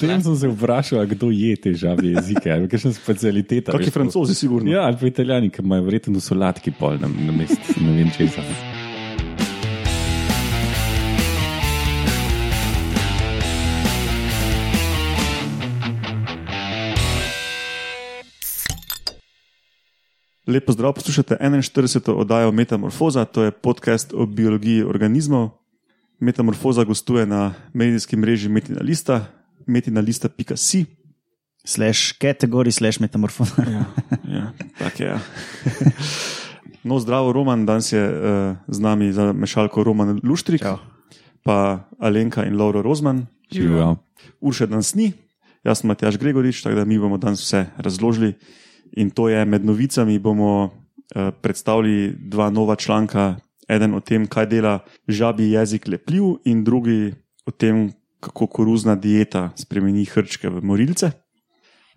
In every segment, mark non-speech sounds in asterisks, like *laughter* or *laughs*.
Potem sem se vprašal, kdo je te žabe jezike, ali kakšna specialiteta. Kakšni veš, francozi, sigurno. Ja, ali pa italijani, ki imajo verjetno solatki pol na, na mestu, ne vem česa. Lepo zdrav, poslušate 41. oddajo Metamorfoza, to je podcast o biologiji organizmov. Metamorfoza gostuje na medijski mreži Metina Lista, metinalista.si. slash kategorij, slash metamorfoza. Ja, ja, tak je. Ja. *laughs* No, zdravo, Roman, danes je uh, z nami za mešalko Roman Luštrik, Čau. pa Alenka in Laura Rozman. Živijo. Urše danes ni, jaz sem Matjaš Gregorič, tako da mi bomo danes vse razložili. In to je med novicami, bomo uh, predstavili dva nova članka. Eden o tem, kaj dela žabi jezik lepljiv, in drugi o tem, kako koruzna dieta spremeni hrčke v morilce.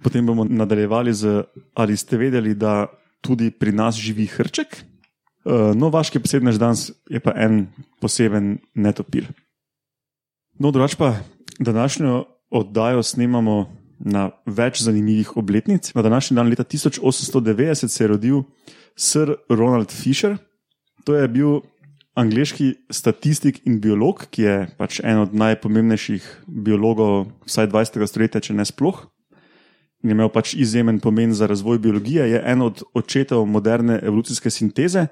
Potem bomo nadaljevali z, ali ste vedeli, da tudi pri nas živi hrček. Uh, no, vaški posebnež danes je pa en poseben netopir. No, drugače pa današnjo oddajo snemamo na več zanimivih obletnic. Na današnji dan, leta 1890, se je rodil Sir Ronald Fisher. To je bil angliški statistik in biolog, ki je pač en od najpomembnejših biologov vsaj 20. stoletja, če ne sploh. In je imel pač izjemen pomen za razvoj biologije, je en od očetov moderne evolucijske sinteze,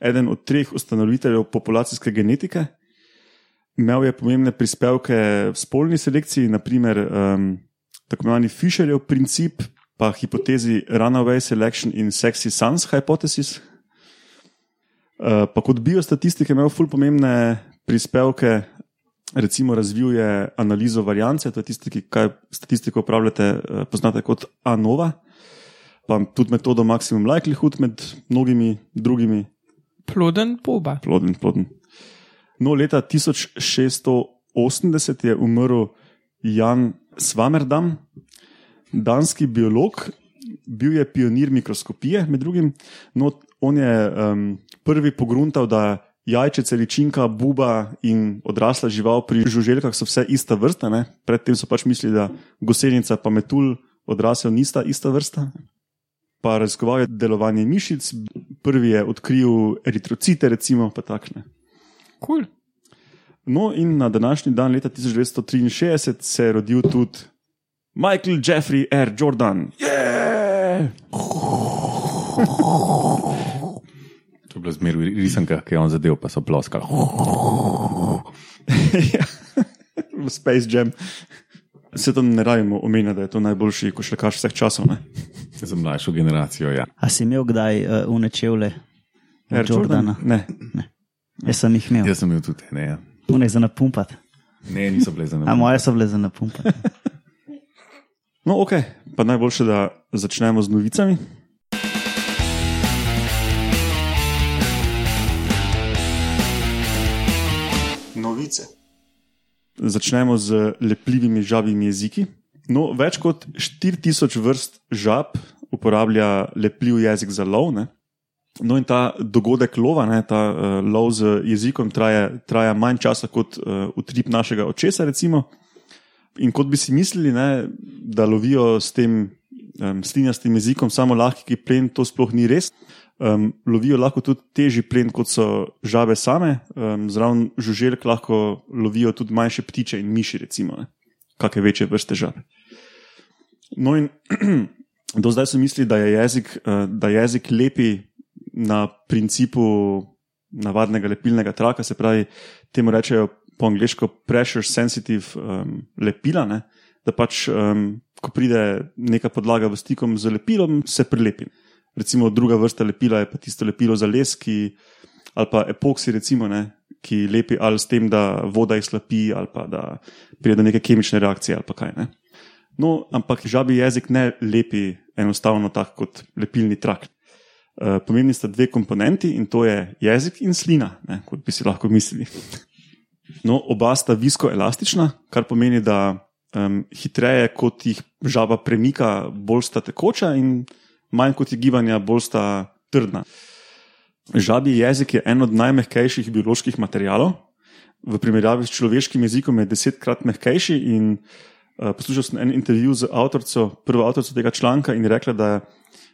eden od treh ustanoviteljev populacijske genetike. Imel je pomembne prispevke v spolni selekciji, naprimer um, tako imenovani Fisherjev princip, pa hipotezi Runaway Selection in Sexy Sons Hypothesis. Uh, pa kot biostatistik je imel ful pomembne prispevke, recimo razvil je analizo variance, to je tisti, ki kaj statistiko upravljate, uh, poznate kot ANOVA, pa tudi metodo Maximum Likelihood med mnogimi drugimi Ploden poba. ploden, ploden. No, leta 1680 je umrl Jan Svamerdam, danski biolog, bil je pionir mikroskopije, med drugim. No, on je um, prvi pogruntal, da jajčice, ličinka, buba in odrasla žival pri žuželjkah so vse ista vrsta. Ne? Predtem so pač mislili, da gosenica pa metul odrasel nista ista vrsta. Pa raziskoval je delovanje mišic, prvi je odkril eritrocite, recimo, pa takšne. Cool. No, in na današnji dan, leta 1963, se je rodil tudi Michael Jeffrey R. Jordan. Yeah! To je bila zmeraj risanka, ki je on zadev, pa so ploskali. Ja. V Space Jam. Se to ne rabimo omenjati, da je to najboljši košarkaš vseh časov. Ne? Za mlajšo generacijo, ja. A si imel kdaj uh, unečevle? Air Jordana. Ne. Jaz sem jih imel, Jaz sem imel tudi, ne. ja. une za napumpat. Ne, niso bile za A nami. moje so bile za napumpat. No, ok, pa najboljše, da začnemo z novicami. Začnemo z lepljivimi žabjimi jeziki. No, več kot 4000 vrst žab uporablja lepljiv jezik za lov. Ne? No, in ta dogodek lova, ne, ta uh, lov z jezikom, traja, traja manj časa kot uh, utrip našega očesa. Recimo. In kot bi si mislili, ne, da lovijo s tem um, slinjastim jezikom samo lahki plen, to sploh ni res. Um, lovijo lahko tudi težji plen, kot so žabe same, um, zraven žuželk lahko lovijo tudi manjše ptiče in miši, recimo, ne, kakšne večje vrste žab. No, in *clears throat* do zdaj so mislili, da je jezik, uh, da jezik lepi na principu navadnega lepilnega traka, se pravi, temu rečejo po angliško pressure sensitive um, lepila, ne? da pač, um, ko pride neka podlaga v stikom z lepilom, se prilepi. Recimo druga vrsta lepila je pa tisto lepilo za les, ki, ali pa epoksi, recimo, ne? ki lepi ali s tem, da voda izslapi, ali pa da pride do neke kemične reakcije, ali pa kaj. Ne? No, ampak žabi jezik ne lepi enostavno tako kot lepilni trakt. Uh, pomembni sta dve komponenti in to je jezik in slina, ne, kot bi si lahko mislili. No, oba sta viskoelastična, kar pomeni, da um, hitreje kot jih žaba premika, bolj sta tekoča, in manj kot je gibanja, bolj sta trdna. Žabi jezik je en od najmehkejših bioloških materialov. V primerjavi s človeškim jezikom je desetkrat mehkejši in Uh, poslušal sem en intervju z avtorico, prvo avtorico tega članka in rekla, da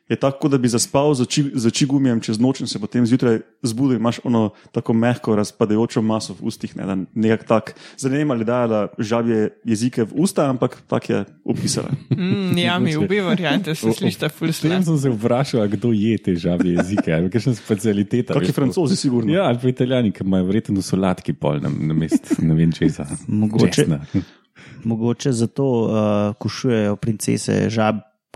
je tako, da bi zaspal z oči- z čigumijem čez noč in se potem zjutraj zbudil in imaš ono tako mehko razpadajočo maso v ustih. Ne, nekak tak. Zanima me, da je da žabje jezike v usta, ampak tak je opisala. Mm, ja, mi *laughs* obe variante se slišta ful S tem slab. sem se vprašal, kdo je te žabje jezike, ali kakšna specialiteta. Veš, francozi, sigurno. Ja, ali pa italijani, ki imajo verjetno solatki pol na, na mest, ne vem česa. Mogoče. Česna. Mogoče zato uh, kušujejo princese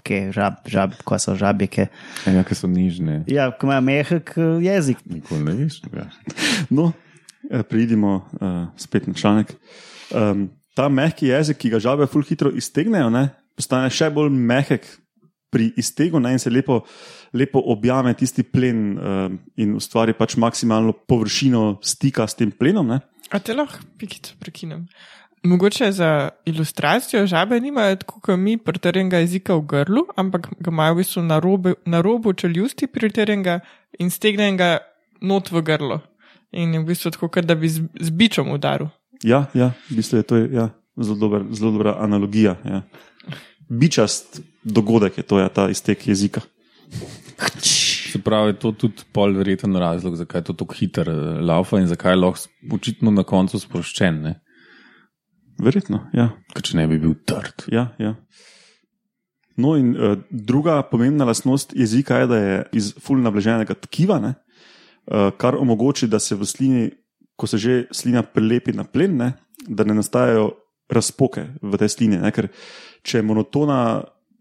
žabke, žab, žab, ko so žabike. Ja, ki so nižne. Ja, ko imajo mehek eh, jezik. Nikoli ne veš. Ja. No, eh, preidimo uh, spet na članek. Um, ta mehki jezik, ki ga žabe ful hitro iztegnejo, ne, postane še bolj mehek pri iztegu ne, in se lepo, lepo objame tisti plen um, in ustvari pač maksimalno površino stika s tem plenom. Ne. A te lahko pikico prekinem? Mogoče za ilustracijo žabe nimajo tako kot mi pritrjenega jezika v grlu, ampak ga imajo v bistvu na, robe, na robu čeljusti pritrjenega in stegnenega not v grlo. In je v bistvu tako, kot da bi z, z bičem udaril. Ja, ja, v bistvu je to ja, zelo, dober, zelo dobra analogija. Ja. Bičast dogodek je to, ja, ta iztek jezika. Se pravi, je to tudi pol verjeten razlog, zakaj je to tako hiter eh, laufa in zakaj je lahko očitno na koncu sproščen, ne? Verjetno, ja. Ker če ne bi bil trd. Ja, ja. No, in uh, druga pomembna lastnost jezika je, da je iz fulno nablaženega tkiva, ne, uh, kar omogoča, da se v slini, ko se že slina prelepi na plen, ne, da ne nastajajo razpoke v tej slini. Ne, ker če je monotona.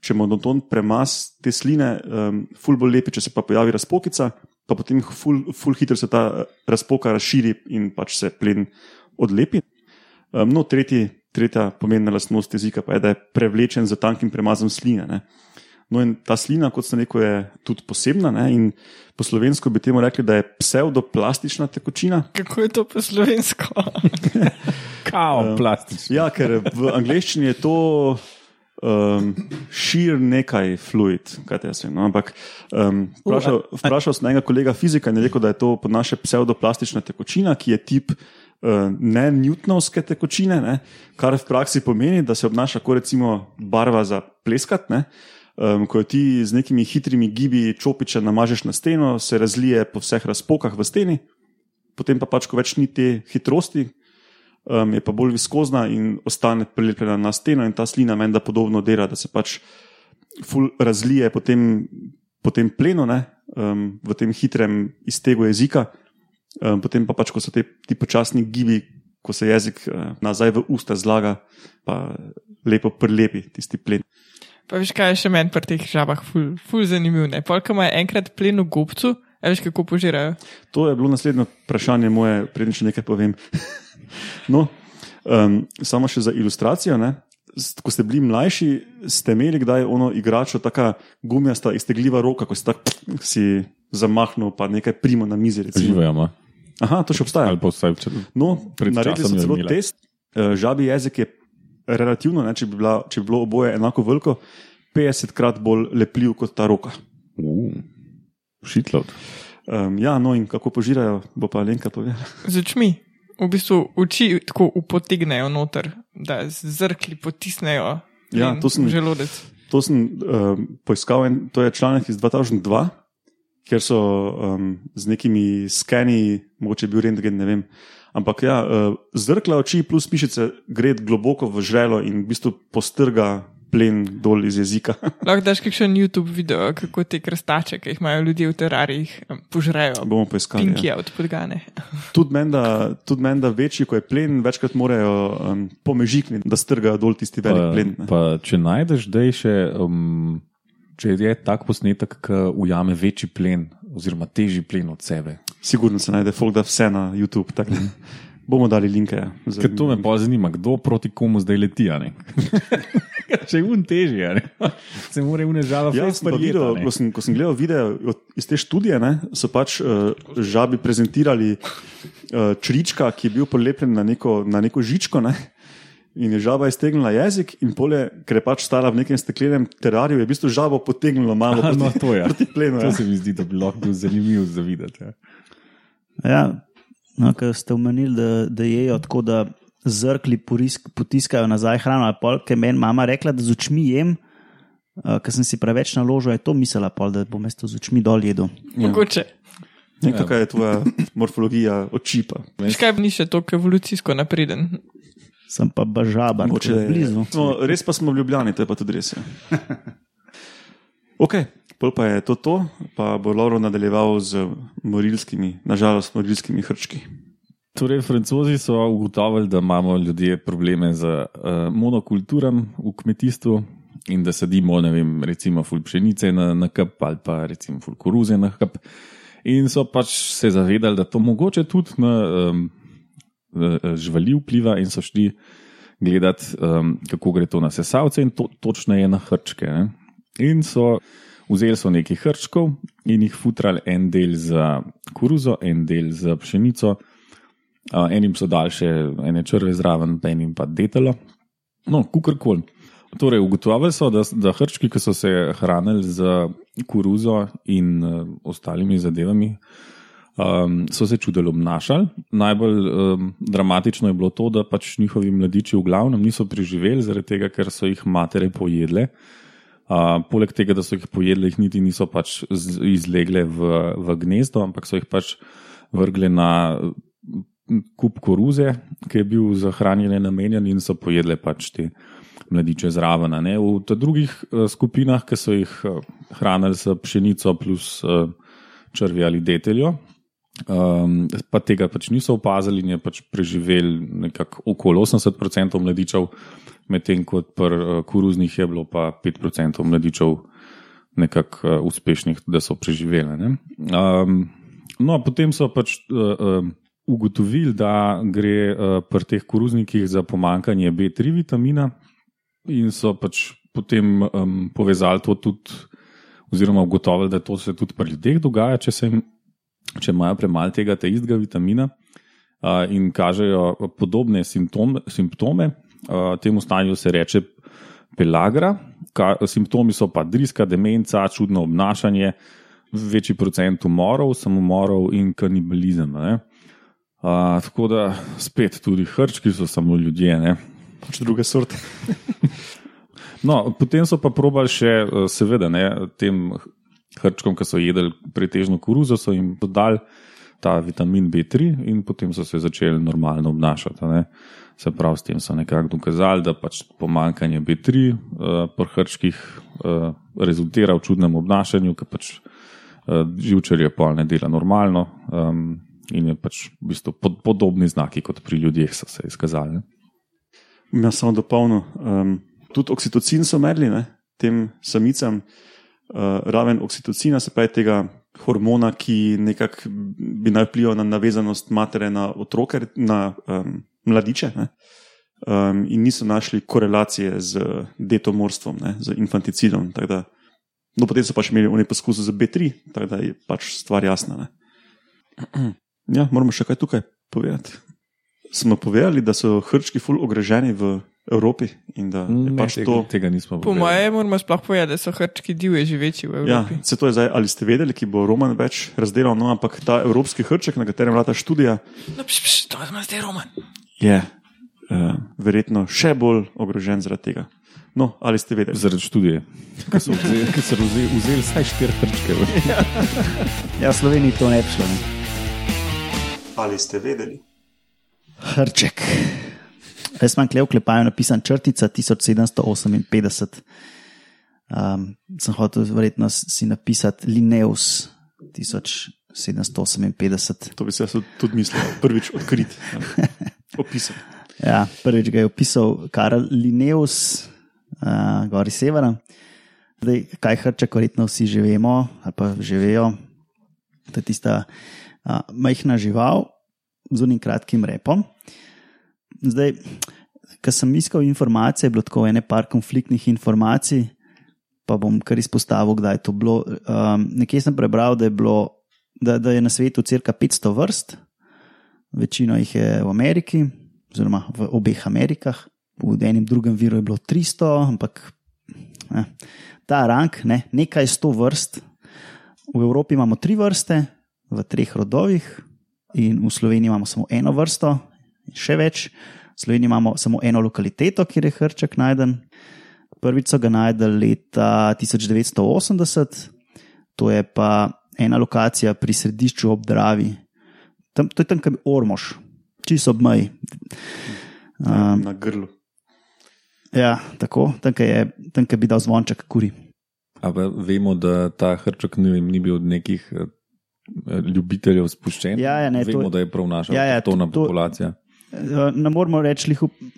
Če je monoton premas te sline, um, ful bolj lepi, če se pa pojavi razpokica, pa potem ful, ful hitro se ta eh, razpoka razširi in pač se plen odlepi. Um, no, tretji, tretja pomembna lastnost jezika pa je, da je prevlečen z tankim premazom sline. Ne. No, in ta slina, kot sem rekel, je tudi posebna ne, in po slovensko bi temu rekli, da je pseudoplastična tekočina. Kako je to po slovensko? *laughs* Kao, plastični. Ja, ker v angleščini je to um, šir nekaj fluid, kaj te jaz vem. No? Ampak um, vprašal, vprašal sem enega kolega fizika in je rekel, da je to po naše pseudoplastična tekočina, ki je tip ne newtonovske tekočine, ne? kar v praksi pomeni, da se obnaša kot recimo barva za pleskat. Ne? Um, ko jo ti z nekimi hitrimi gibi čopiča namažeš na steno, se razlije po vseh razpokah v steni, potem pa pač, ko več ni te hitrosti, um, je pa bolj viskozna in ostane prilepljena na steno, in ta slina meni da podobno dela, da se pač razlije po tem, po tem plenu, ne, um, v tem hitrem iztegu jezika, um, potem pa pač, ko so te, ti počasni gibi, ko se jezik uh, nazaj v usta zlaga, pa lepo prilepi tisti plen. Pa veš, kaj je še meni pri teh žabah ful, ful zanimivo. ne? Polka ima enkrat plen v gobcu, a veš, kako požirajo. To je bilo naslednje vprašanje moje, preden še nekaj povem. *laughs* no, um, samo še za ilustracijo. Ne? Ko ste bili mlajši, ste imeli kdaj ono igračo, tako gumijasta, iztegljiva roka, ko si tako si zamahnil, pa nekaj primo na mizi. Živajo, ima. Aha, to še obstaja. Ali pa vsaj včeraj. No, naredili so celo test. Eh, Žabi jezik je relativno, ne, če, bi bila, če bi bilo oboje enako veliko, 50 krat bolj lepljiv kot ta roka. Uh, Shitload. Um, ja, no in kako požirajo, bo pa Lenka povedala. Z očmi. V bistvu oči tako upotegnejo noter, da z zrkli potisnejo Ja, to sem- želodec. To sem um, poiskal, in to je članek iz 2002, kjer so um, z nekimi skeni, mogoče bil rentgen, ne vem. Ampak ja, uh, zrkla oči plus mišice gre globoko v žrelo in v bistvu postrga plen dol iz jezika. *laughs* Lahko daš kakšen YouTube video, kako te krstače, ki jih imajo ljudje v terarijih, em, požrejo. Bomo poiskali. Ja. Pinkija od podgane. *laughs* Tudi menda, tudi menda večji, ko je plen, večkrat morajo um, pomežikniti, da strgajo dol tisti velik plen. Pa, ne. pa, če najdeš, da je še, um, če je tak posnetek, ki ujame večji plen, oziroma težji plen od sebe. Sigurno se najde, folk da vse na YouTube. tak ne. Bomo dali linke. Ja, za- Ker to me pa zanima, kdo proti komu zdaj leti. *laughs* Če je un ne? *laughs* se mora unežava Ja, sem videl, ko, sem, ko sem gledal video iz te študije, ne, so pač uh, žabi prezentirali uh, črička, ki je bil polepljen na neko, na neko žičko. Ne, in je žaba iztegnila jezik, in polje, ker je pač stala v nekem steklenem terariju, je v bistvu žabo potegnilo malo Aha, *laughs* proti, no, to je. proti plenu. To Ja. se mi zdi, da bi lahko bil zanimiv za videti. Ja. Ja, no, ker ste omenili, da, da jejo tako, da zrkli porisk, potiskajo nazaj hrano. Ker meni mama rekla, da z očmi jem, uh, ker sem si preveč naložil, je to mislila, pol, da bom mesto z očmi dol jedel. Mogoče. Ne, kakšna je tvoja morfologija oči pa? Veš kaj, ni še toliko evolucijsko napreden. Sem pa bažaba, Mogoče če je blizu. No, res pa smo v Ljubljani, to je pa tudi res. Ja. *laughs* Ok, pol pa je to to, pa bo Lauro nadaljeval z morilskimi, nažalost, morilskimi hrčki. Torej, francozi so ugotovili, da imamo ljudje probleme z uh, monokulturam v kmetijstvu in da sadimo, ne vem, recimo ful pšenice na, na kap ali pa recimo ful koruze na kap. In so pač se zavedali, da to mogoče tudi na um, živali vpliva, in so šli gledati, um, kako gre to na sesalce in to, točneje na hrčke. Ne? In so vzeli so nekaj hrčkov in jih futrali en del za koruzo, en del za pšenico. Uh, enim so dali še ene črve zraven, pa enim pa detelo. No, kukorkoli. Torej, ugotovili so, da, da hrčki, ki so se hranili z koruzo in uh, ostalimi zadevami, um, so se čudelo obnašali. Najbolj um, dramatično je bilo to, da pač njihovi mladiči v glavnem niso preživeli, zaradi tega, ker so jih matere pojedle. Uh, poleg tega, da so jih pojedle, jih niti niso pač izlegle v, v gnezdo, ampak so jih pač vrgle na kup koruze, ki je bil za hranjenje namenjen, in so pojedle pač te mladiče zraven. Ne? V drugih uh, skupinah, ki so jih uh, hranili s pšenico plus uh, črvi ali deteljo, um, pa tega pač niso opazili in je pač preživel nekako okoli 80% mladičev, medtem ko pri uh, koruznih je bilo pa 5% mladičev nekako uh, uspešnih, da so preživeli. Um, no, potem so pač. Uh, uh, Ugotovili, da gre uh, pri teh koruznikih za pomankanje B3 vitamina, in so pač potem um, povezali to tudi, oziroma ugotovili, da to se tudi pri ljudeh dogaja, če, se jim, če imajo premalo tega te istega vitamina uh, in kažejo podobne simptome. simptome. Uh, temu stanju se reče pelagra. Ka, simptomi so pa driska, demenca, čudno obnašanje, večji procent umorov, samomorov in kanibalizem. Ne? Uh, tako da spet tudi hrčki so samo ljudje, ne? Pač druge sorte. *laughs* no, potem so pa probali še, seveda, ne, tem hrčkom, ki so jedli pretežno koruzo, so jim dodali ta vitamin B3 in potem so se začeli normalno obnašati. Ne? Se pravi, s tem so nekako dokazali, da pač pomankanje B3 uh, pri hrčkih uh, rezultira v čudnem obnašanju, ker pač uh, živčerje pol ne dela normalno. Um, In je pač v bistvu pod, podobni znaki kot pri ljudeh, so se izkazali. Jaz sem dopolnil. Um, tudi oksitocin so merili tem samicam, uh, raven oksitocina, se pravi tega hormona, ki nekako bi naj vplival na navezanost matere na otroke, na um, mladiče. Ne? Um, in niso našli korelacije z detomorstvom, ne? z infanticidom. Da, no, potem so pač imeli oni poskus z B3, tako da je pač stvar jasna. Ja, moramo še kaj tukaj povedati. Smo povedali, da so hrčki ful ogroženi v Evropi. Ne, pač tega, to, tega nismo Po mojem, moramo sploh povedati, da so hrčki divje živeči v ja, Evropi. se to je zdaj, ali ste vedeli, ki bo Roman več razdelal, no, ampak ta evropski hrček, na katerem vlada študija, No, pš, pš, to je zdaj roman. je uh, verjetno še bolj ogrožen zaradi tega. No, ali ste vedeli? Zaradi študije, ki so vzeli, ki so vzeli, vzeli vsaj štiri hrčke. Ja, v Sloveniji to ne bi šlo. Ali ste vedeli? Hrček. Jaz imam klev klepaju napisan črtica 1758. Um, sem hotel verjetno si napisati Lineus 1758. To bi se jaz tudi mislil, prvič odkrit, ja. opisan. Ja, prvič ga je opisal Karel Lineus, uh, gori severa. Zdaj, kaj hrček, verjetno vsi že vemo, ali pa že vejo. To je tista uh, majhna žival z unim kratkim repom. Zdaj, ko sem iskal informacije, je bilo tako ene par konfliktnih informacij, pa bom kar izpostavil, kdaj je to bilo. Um, nekje sem prebral, da je, bilo, da, da je na svetu cirka 500 vrst, večino jih je v Ameriki, oziroma v obeh Amerikah, v enem drugem viru je bilo 300, ampak ne, ta rang, ne, nekaj sto vrst. V Evropi imamo tri vrste, v treh rodovih, in v Sloveniji imamo samo eno vrsto, in še več. V Sloveniji imamo samo eno lokaliteto, kjer je hrček najden. Prvič so ga najdel leta 1980, to je pa ena lokacija pri središču ob Dravi. Tam, to je tam, kam je Ormož, čisto ob meji. Um, na grlu. Ja, tako, tam, kjer je, tam, kjer bi dal zvonček kuri. Ampak vemo, da ta hrček ni, ni bil od nekih eh, ljubiteljev spuščen. Ja, ja, ne, vemo, to, da je prav naša Ja, ja, to- to- populacija. Eh, ne moramo reči,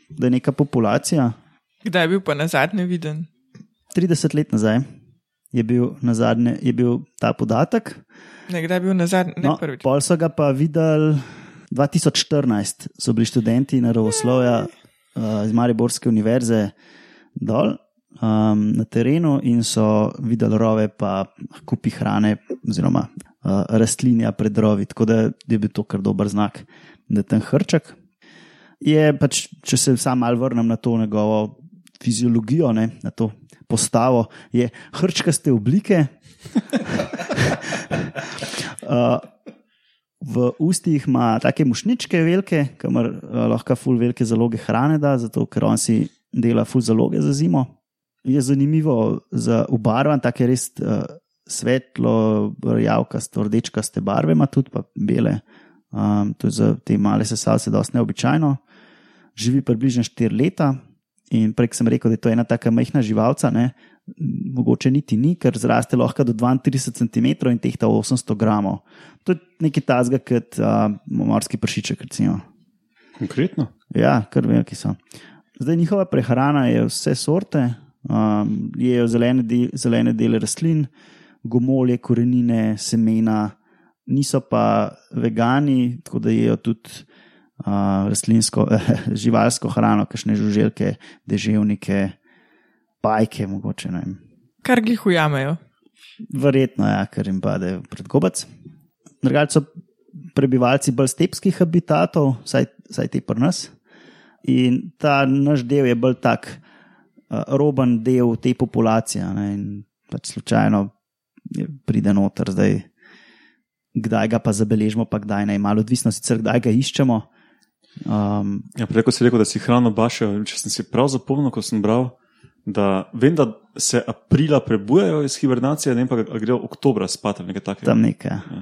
da je neka populacija. Kdaj je bil pa na zadnje viden? 30 let nazaj je bil, nazadnje, je bil ta podatek. Ne, kdaj je bil na zadnje, ne No, prvič. pol so ga pa videli 2014, so bili študenti naravoslovja uh, iz Mariborske univerze dol um, na terenu in so videli rove, pa kupi hrane, oziroma uh, rastlinja pred rovi. Tako da je bil to kar dober znak, da je ten hrček. Je pač, če se sam malo vrnem na to njegovo fiziologijo, ne, na to postavo, je hrčkaste oblike. uh, *laughs* v ustih ima take mušničke velike, kamor uh, lahko ful velike zaloge hrane da, zato ker on si dela ful zaloge za zimo. Je zanimivo za ubarvan, take res uh, svetlo, rjavkasto, rdečkaste barve, ima tudi pa bele. Um, je za te male sesalce dosti neobičajno. Živi približno 4 leta in prek sem rekel, da je to ena taka majhna živalca, ne, mogoče niti ni, ker zraste lahko do 32 cm in tehta 800 gramov. To je nekaj tazga kot uh, morski pršiček. Recimo. Konkretno. Ja, kar veliki so. Zdaj njihova prehrana je vse sorte, um, jejo zelene, del, zelene dele rastlin, gomolje, korenine, semena, niso pa vegani, tako da jejo tudi uh, rastlinsko, *laughs* živalsko hrano, kakšne žuželke, deževnike, bajke, mogoče ne vem. Kar glih ujamejo. Verjetno, ja, ker jim pade pred gobac. Drugače so prebivalci bolj stepskih habitatov, vsaj, vsaj te pri nas. In ta naš del je bolj tak uh, roben del te populacije. Ne, in pač slučajno pride noter, zdaj, kdaj ga pa zabeležimo, pa kdaj ne, malo odvisno sicer, kdaj ga iščemo. Um, Ja, preko si rekel, da si hrano bašel. Če sem si prav zapomnil, ko sem bral, da vem, da se aprila prebujajo iz hibernacije, ne pa, grejo oktobra spat ali nekaj takega. tam nekaj. Ja.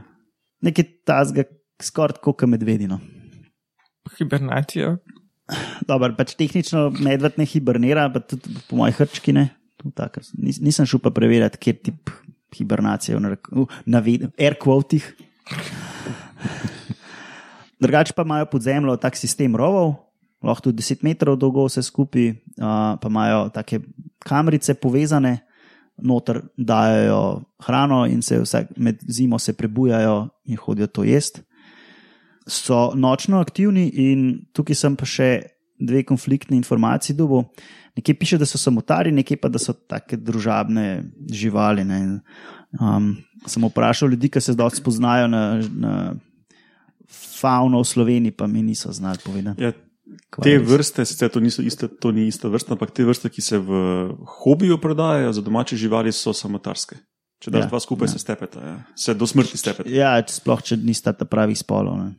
Nekaj tazga, skoraj kot medvedino. Hibernacijo. Dobar, pač tehnično medved ne hibernira, pa tudi po mojih hrčki ne. To tako, nis- Nisem šel pa preverjati, kje tip hibernacije v narek- v naved- air quotih. Drugače pa imajo pod zemljo tak sistem rovov, lahko tudi 10 metrov dolgo vse skupaj, a, pa imajo take kamrice povezane, noter dajo hrano in se vsak, med zimo se prebujajo in hodijo to jesti so nočno aktivni, in tukaj sem pa še dve konfliktne informacije dobil. Nekje piše, da so samotari, nekje pa, da so tako družabne živali. ne. Um, sem vprašal ljudi, ki se zdaj spoznajo na, na fauno v Sloveniji, pa mi niso znali povedati. Ja, te vrste, sicer to, iste, to ni ista vrsta, ampak te vrste, ki se v hobiju prodajajo za domače živali, so samotarske. Če daš Ja, dva skupaj, ja. se stepeta, ja. se do smrti stepeta. Ja, če sploh če nista ta pravih spolov. Ne.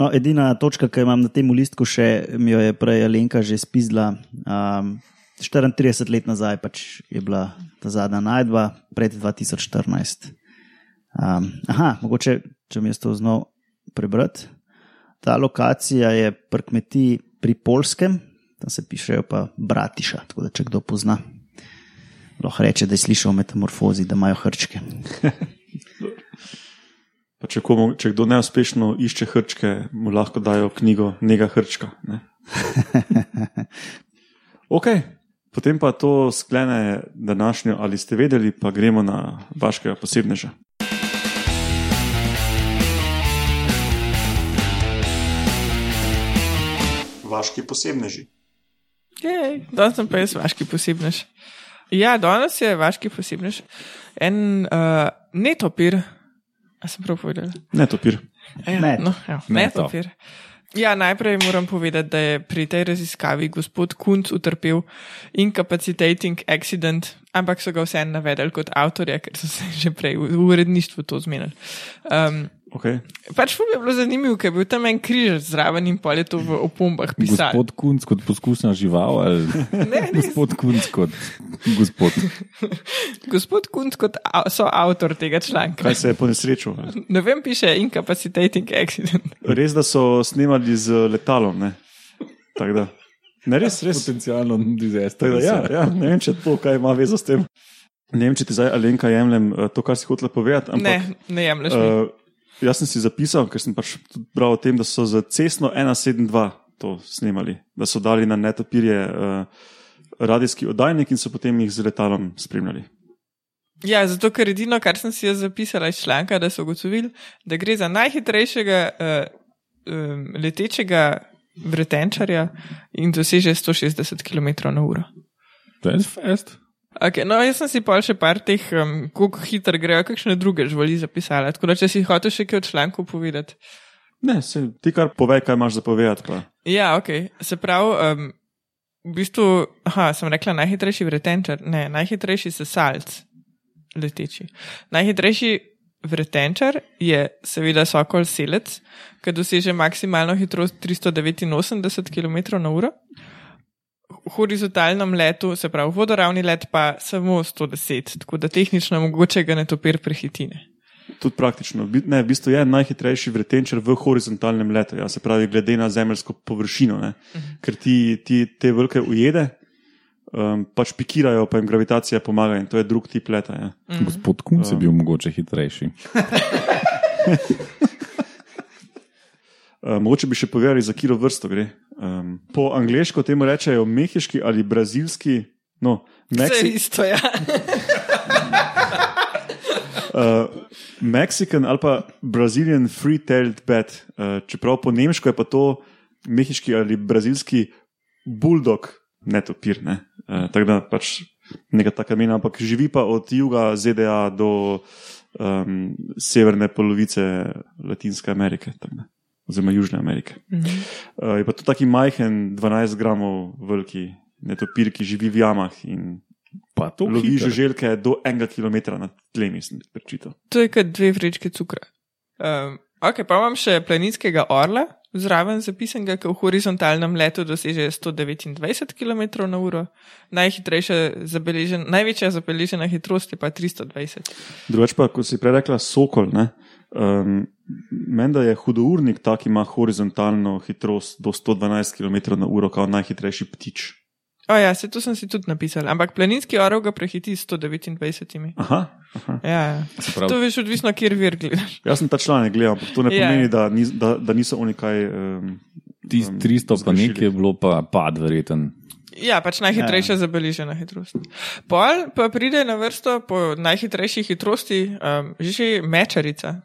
No, edina točka, ki jo imam na tem listku, še mi jo je prej Alenka že spizdla. Um, 34 let nazaj pač je bila ta zadnja najdba, pred 2014. Um, aha, mogoče, če mi je to znal prebrati. Ta lokacija je pri kmetiji pri Polskem, tam se pišejo pa Bratiša, tako da če kdo pozna. Lahko reče, da je slišal o metamorfozi, da imajo hrčke. *laughs* Pa če, komu, če kdo neuspešno išče hrčke, mu lahko dajo knjigo Nega hrčka. Ne? *laughs* ok, potem pa to sklene današnjo, ali ste vedeli, pa gremo na vašega posebneža. Vaški posebneži. Jej, danes sem pa jaz vaški posebnež. Ja, danes je vaški posebnež en uh, netopir. A sem prav povedal? Ne, topir. Ja, Net. no, ja, Neto. netopir. Ja, najprej moram povedati, da je pri tej raziskavi gospod Kunc utrpel incapacitating accident, ampak so ga vseeno navedli kot avtorja, ker so se že prej v uredništvu to zmenili. Um, Okay. Pač ful bi bilo zanimivo, ker je bil tam en križ zraven in pol je to v opombah pisal. Gospod Kunc kot poskusna žival ali *laughs* Ne, ne. gospod Kunc kot gospod. Gospod Kunt kot au- soavtor tega članka. Kaj se je po nesreču? ali? Ne vem, piše incapacitating accident. Res, da so snemali z letalom. Ne, Tako da. ne res, res. Potencialno disaster. Da, ja, ja, ne vem, če to kaj ima vezo s tem. Ne vem, če ti zdaj Alenka jemljem eh, to, kar si hotela povedati. Ampak, Ne, ne jemliš mi. Uh, jaz sem si zapisal, ker sem pač tudi bral o tem, da so za cestno 172 to snemali, da so dali na netopirje uh, radijski oddajnik in so potem jih z letalom spremljali. Ja, zato ker edino, kar sem si jaz zapisala iz članka, da so ugotovili, da gre za najhitrejšega uh, um, letečega vretenčarja in doseže 160 km/h. To je fest. Okay, no, jaz sem si pa še par teh, um, kako hitro grejo, kakšne druge živali zapisala. Tako da, če si hotel še kaj o članku povedati. Ne, se, ti kar povej, kaj imaš za povedati. Pa. Ja, ok. Se pravi, um, v bistvu, aha, sem rekla najhitrejši vretenčar, ne, najhitrejši sesalc leteči. Najhitrejši vretenčar je seveda sokol selec, ki doseže maksimalno hitrost 389 km/h. Horizontalnem letu, se pravi vodoravni let, pa samo 110, tako da tehnično mogoče ga ne topir prehitine. Tudi praktično. Ne, v bistvu je najhitrejši vretenčar v horizontalnem letu, ja, se pravi, glede na zemeljsko površino. Ne. Ker ti, ti te velike ujede um, pač pikirajo, pa jim gravitacija pomaga in to je drug tip leta. Ja. Gospod Kunc je bil mogoče hitrejši. *laughs* Uh, mogoče bi še povedali, za kilo vrsto gre. Po angliško temu rečejo mehiški ali brazilski, no, Vse Meksi, isto, ja. uh, *laughs* Mexican ali pa Brazilian free-tailed bat. Uh, čeprav po nemško je pa to mehiški ali brazilski bulldog, ne topir. Ne? Uh, tako da pač neka taka imena, ampak živi pa od juga ZDA do um, severne polovice Latinske Amerike. tako. Oziroma Južne Amerike. Uh, je pa to taki majhen, 12 gramov veliki netopir, ki živi v jamah in Pa to lovi hitro. žuželke do enega kilometra na tle, mislim, prečital. To je kot dve vrečke cukra. Um, ok, pa imam še planinskega orla, zraven zapisanega, ki v horizontalnem letu doseže 129 km/h, najhitrejša zabeležena, največja zabeležena hitrost je pa 320. Drugač pa, kot si prej rekla, sokol. ne, Um, Menda je hudournik, ta, ki ima horizontalno hitrost do 112 km/h, kot najhitrejši ptič. O ja, se to sem si tudi napisal, ampak planinski orel ga prehiti s 129. Aha, aha. Ja, ja. pravi- to veš odvisno, kjer vir gledaš. Jaz sem ta članek gledal, ampak to ne Ja. pomeni, da, ni, da, da niso oni kaj. Um, Tisti um, 300 pa zgrešili. nekaj je bilo pa pad, verjeten. Ja, pač najhitrejša ja. zabeležena hitrost. Pol pa pride na vrsto po najhitrejši hitrosti um, že mečarica.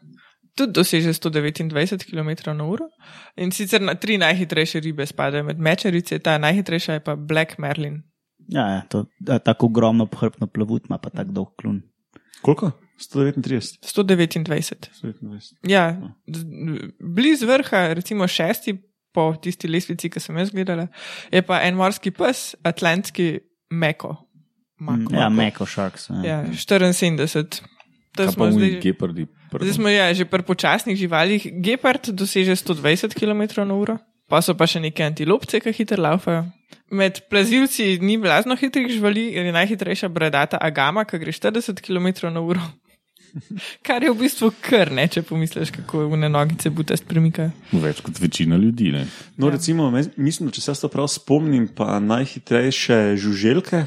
Tudi doseže 129 km/h. In sicer na tri najhitrejše ribe spadajo med mečarice, ta najhitrejša je pa Black Merlin. Ja, ja, to, da, tako ogromno pohrbno plavut ima pa tako dolg klun. koliko? 139. 129. 129. Ja, blizu vrha, recimo šesti po tisti lestvici, ki sem jaz gledala, je pa en morski pes, atlantski meko. Mako. Ja, Meko Sharks. Ja. Ja, 74. To Kaj smo zdaj, gepardi. Zdaj smo ja, že pri počasnih živalih. Gepard doseže 120 km/h, pa so pa še neke antilopce, ki hitro laufajo. Med plazilci ni blazno hitrih živali, je najhitrejša bradata agama, ki gre 40 km/h. *laughs* Kar je v bistvu kar ne, če pomisliš, kako v nogice butast premikajo. Več kot večina ljudi. Ne? No, Ja. recimo, mislim, da če se jaz to prav spomnim, pa najhitrejše žuželke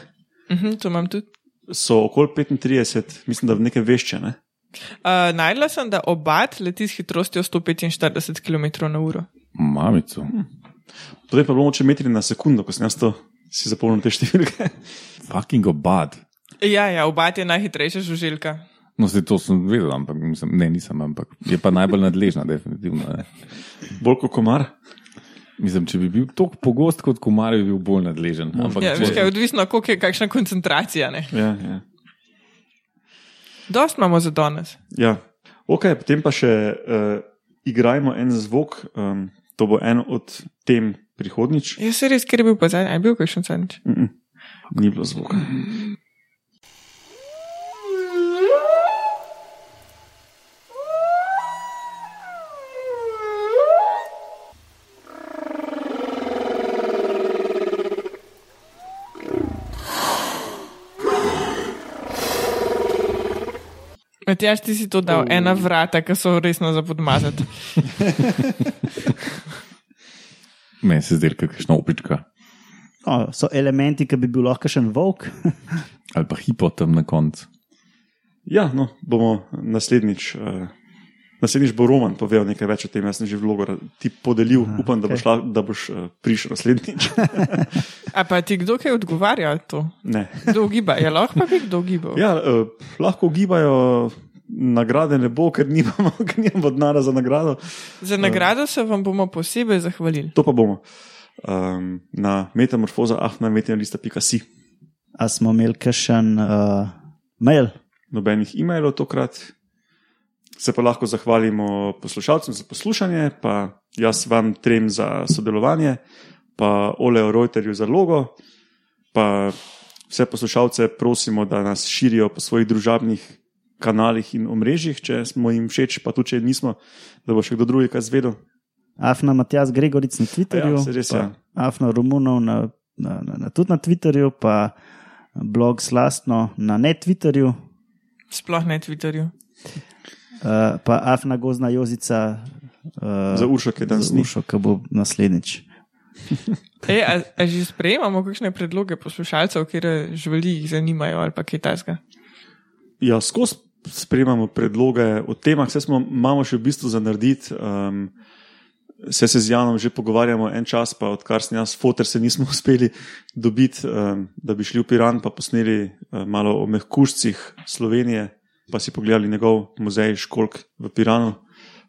Mhm, to imam tudi. so okoli 35, mislim, da v neke vešče. Ne? Uh, najdla sem, da obat leti s hitrostjo 145 km/h. Mamico. Potem pa bomo če metri na sekundo, ko sem jaz to si zapomnil te številke. *laughs* Fucking obad. Ja, ja, obat je najhitrejša žuželka. No, zdaj to sem vedel, ampak mislim, ne, nisem, ampak je pa najbolj nadležna, definitivno. Ne. Bolj kot komar. Mislim, če bi bil tako pogost kot komar, bi bil bolj nadležen. Ampak, Ja, če- veš, kaj, odvisno, koliko je kakšna koncentracija. Ne? Ja, ja. Dost imamo za danes. ja. Ok, potem pa še uh, igrajmo en zvok, um, to bo en od tem prihodnič. Jaz se res, ker je bil pa zadnji, je bil kakšen zadnjič. Mm -mm. Ni bilo zvoka. Matjaš, ti si to dal, Oh. ena vrata, ki so resno za podmazati. Meni *laughs* se zdi, kakšna opička. No, so elementi, ki bi bil lahko še en volk. Ali pa hipo tam na koncu. Ja, no, bomo naslednjič. Uh, Naslednjič bo Roman povedal nekaj več o tem, jaz sem že vlogo ti podelil, Aha, upam, da boš, la, da boš uh, prišel naslednjič. *laughs* A pa ti kdo kaj odgovarja to? Ne. Kdo giba? Je lahko pa bi kdo gibal? Ja, uh, lahko gibajo, nagrade ne bo, ker nimamo, *laughs* ker nimamo denarja za nagrado. Za nagrado se vam bomo posebej zahvalili. To pa bomo um, na metamorfoza, ah, na metamorfoza.si. A smo imeli kakšen uh, mail? Nobenih e-mailov tokrat. Se pa lahko zahvalimo poslušalcem za poslušanje, pa jaz vam trem za sodelovanje, pa Oleo Reuterju za logo, pa vse poslušalce prosimo, da nas širijo po svojih družabnih kanalih in omrežjih, če smo jim všeč, pa tudi če nismo, da bo še kdo drugi kaj zvedel. Afna Matjas Gregoric na Twitterju, Ja, saj res, pa ja. Afna Romunov na, na, na, na, tudi na Twitterju, pa blog Slastno na ne Twitterju, Sploh ne Twitterju. Uh, pa Afna Gozna Jozica uh, Za Uršo, ki je danes za ni. Uršo, ki bo naslednjič. *laughs* Ej, a, a že sprejemamo kakšne predloge poslušalcev, kjer živali jih zanimajo ali pa kaj tasga? Ja, skozi sprejemamo predloge o temah, vse smo, imamo še v bistvu za narediti. Um, Vse se z Janom že pogovarjamo en čas, pa odkar sem jaz fotor, se nismo *laughs* uspeli dobiti, um, da bi šli v Piran, pa posneli um, malo o mehkušcih Slovenije, pa si pogledali njegov muzej Školk v Piranu.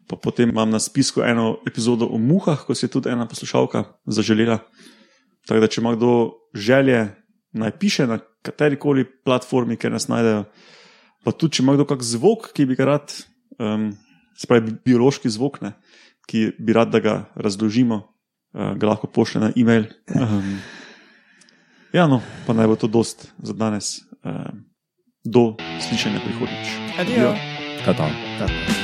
Pa potem imam na spisku eno epizodo o muhah, ko si je tudi ena poslušalka zaželela. Tako da, če ima kdo želje, naj piše na kateri koli platformi, kjer nas najdejo. Pa tudi, če ima kdo kak zvok, ki bi ga rad, um, se pravi, biološki zvok, ne, ki bi rad, da ga razložimo, uh, ga lahko pošlje na e-mail. *laughs* Um, ja, no, pa naj bo to dost za danes. Um, do slišanja prihodnjič. Adijo. Ta tam. Ta.